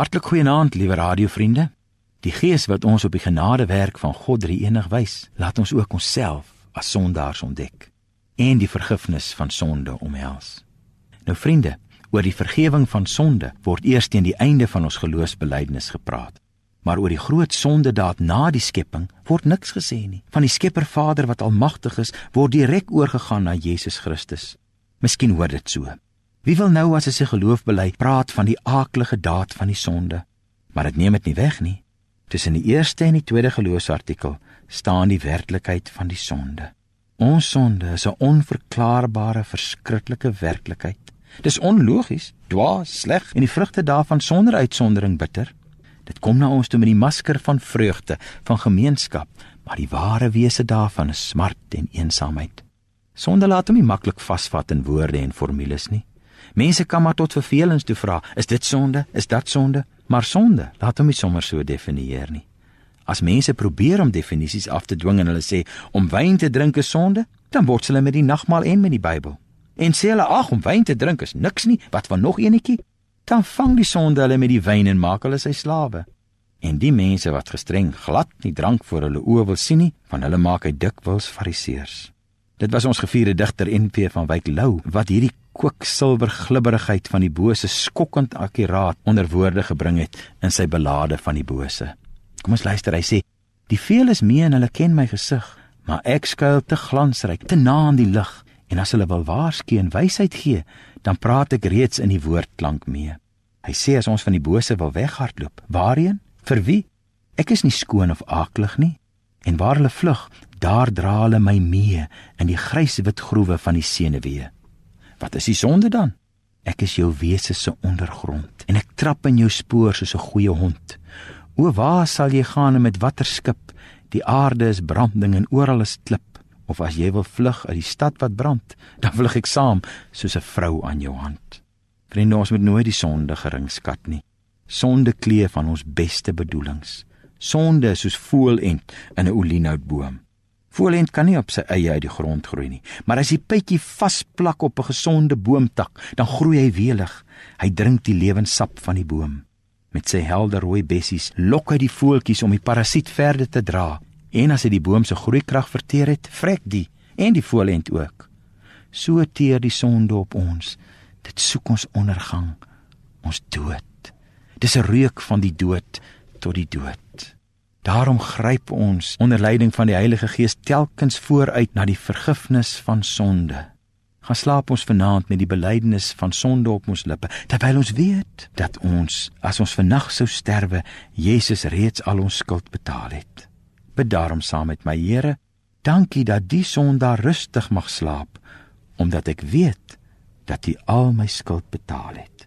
Hartlik goeienaand, liewe radiovriende. Die Gees wat ons op die genadewerk van God Drie-enig wys, laat ons ook onsself as sondaars ontdek en die vergifnis van sonde omhels. Nou vriende, oor die vergifnis van sonde word eers teen die einde van ons geloofsbelijdenis gepraat. Maar oor die groot sondedaad na die skepping word niks gesê nie. Van die Skepper Vader wat almagtig is, word direk oorgegaan na Jesus Christus. Miskien hoor dit so. Wie wil nou as hy sy geloof bely, praat van die aaklige daad van die sonde? Maar dit neem dit nie weg nie. Tussen die eerste en die tweede geloofsartikel staan die werklikheid van die sonde. Ons sonde is 'n onverklaarbare, verskriklike werklikheid. Dis onlogies, dwaas, sleg en die vrugte daarvan sonder uitsondering bitter. Dit kom na ons toe met die masker van vreugde, van gemeenskap, maar die ware wese daarvan is smart en eensaamheid. Sonde laat hom nie maklik vasvat in woorde en formules nie. Mense kan maar tot vervelings toe vra, is dit sonde? Is dat sonde? Maar sonde, laat hom nie sommer so definieer nie. As mense probeer om definisies af te dwing en hulle sê om wyn te drink is sonde, dan word hulle met die nagmaal en met die Bybel. En sê hulle ag om wyn te drink is niks nie, wat van nog enetjie? Dan vang die sonde hulle met die wyn en maak hulle sy slawe. En die mense wat gestreng glad nie drank voor hulle oë wil sien nie, van hulle maak hy dikwels fariseërs. Dit was ons gevierde digter NP van Wyk Lou wat hierdie kwiksilwer glibberigheid van die bose skokkend akkuraat onder woorde gebring het in sy belade van die bose. Kom ons luister, hy sê: "Die veel is mee en hulle ken my gesig, maar ek skuil te glansryk, te na in die lig, en as hulle wil waarsku en wysheid gee, dan praat ek reeds in die woordklank mee." Hy sê as ons van die bose wil weghardloop, waarheen? Vir wie? Ek is nie skoon of aaklig nie. En waar hulle vlug, daar dra hulle my mee in die gryswit groewe van die senuwee. Wat is die sonde dan? Ek is jou wese se ondergrond en ek trap in jou spoor soos 'n goeie hond. O waar sal jy gaan met watter skip? Die aarde is branding en oral is klip. Of as jy wil vlug uit die stad wat brand, dan vlug ek saam soos 'n vrou aan jou hand. Vriende, ons moet nooit die sonde geringskat nie. Sonde kleef van ons beste bedoelings. Sonde is soos voelend in 'n olienoutboom. Voelend kan nie op sy eie uit die grond groei nie, maar as die pytjie vasplak op 'n gesonde boomtak, dan groei hy welig. Hy drink die lewenssap van die boom. Met sy helder rooi bessies lok hy die voeltjies om die parasiet verder te dra. En as hy die boom se groeikrag verteer het, vrek die en die voelend ook. So teer die sonde op ons. Dit soek ons ondergang, ons dood. Dis 'n reuk van die dood tot die dood. Daarom gryp ons onder leiding van die Heilige Gees telkens vooruit na die vergifnis van sonde. Gaan slaap ons vanaand met die belydenis van sonde op ons lippe, terwyl ons weet dat ons as ons vannag sou sterwe, Jesus reeds al ons skuld betaal het. Bid daarom saam met my Here, dankie dat die sondaar rustig mag slaap, omdat ek weet dat hy al my skuld betaal het.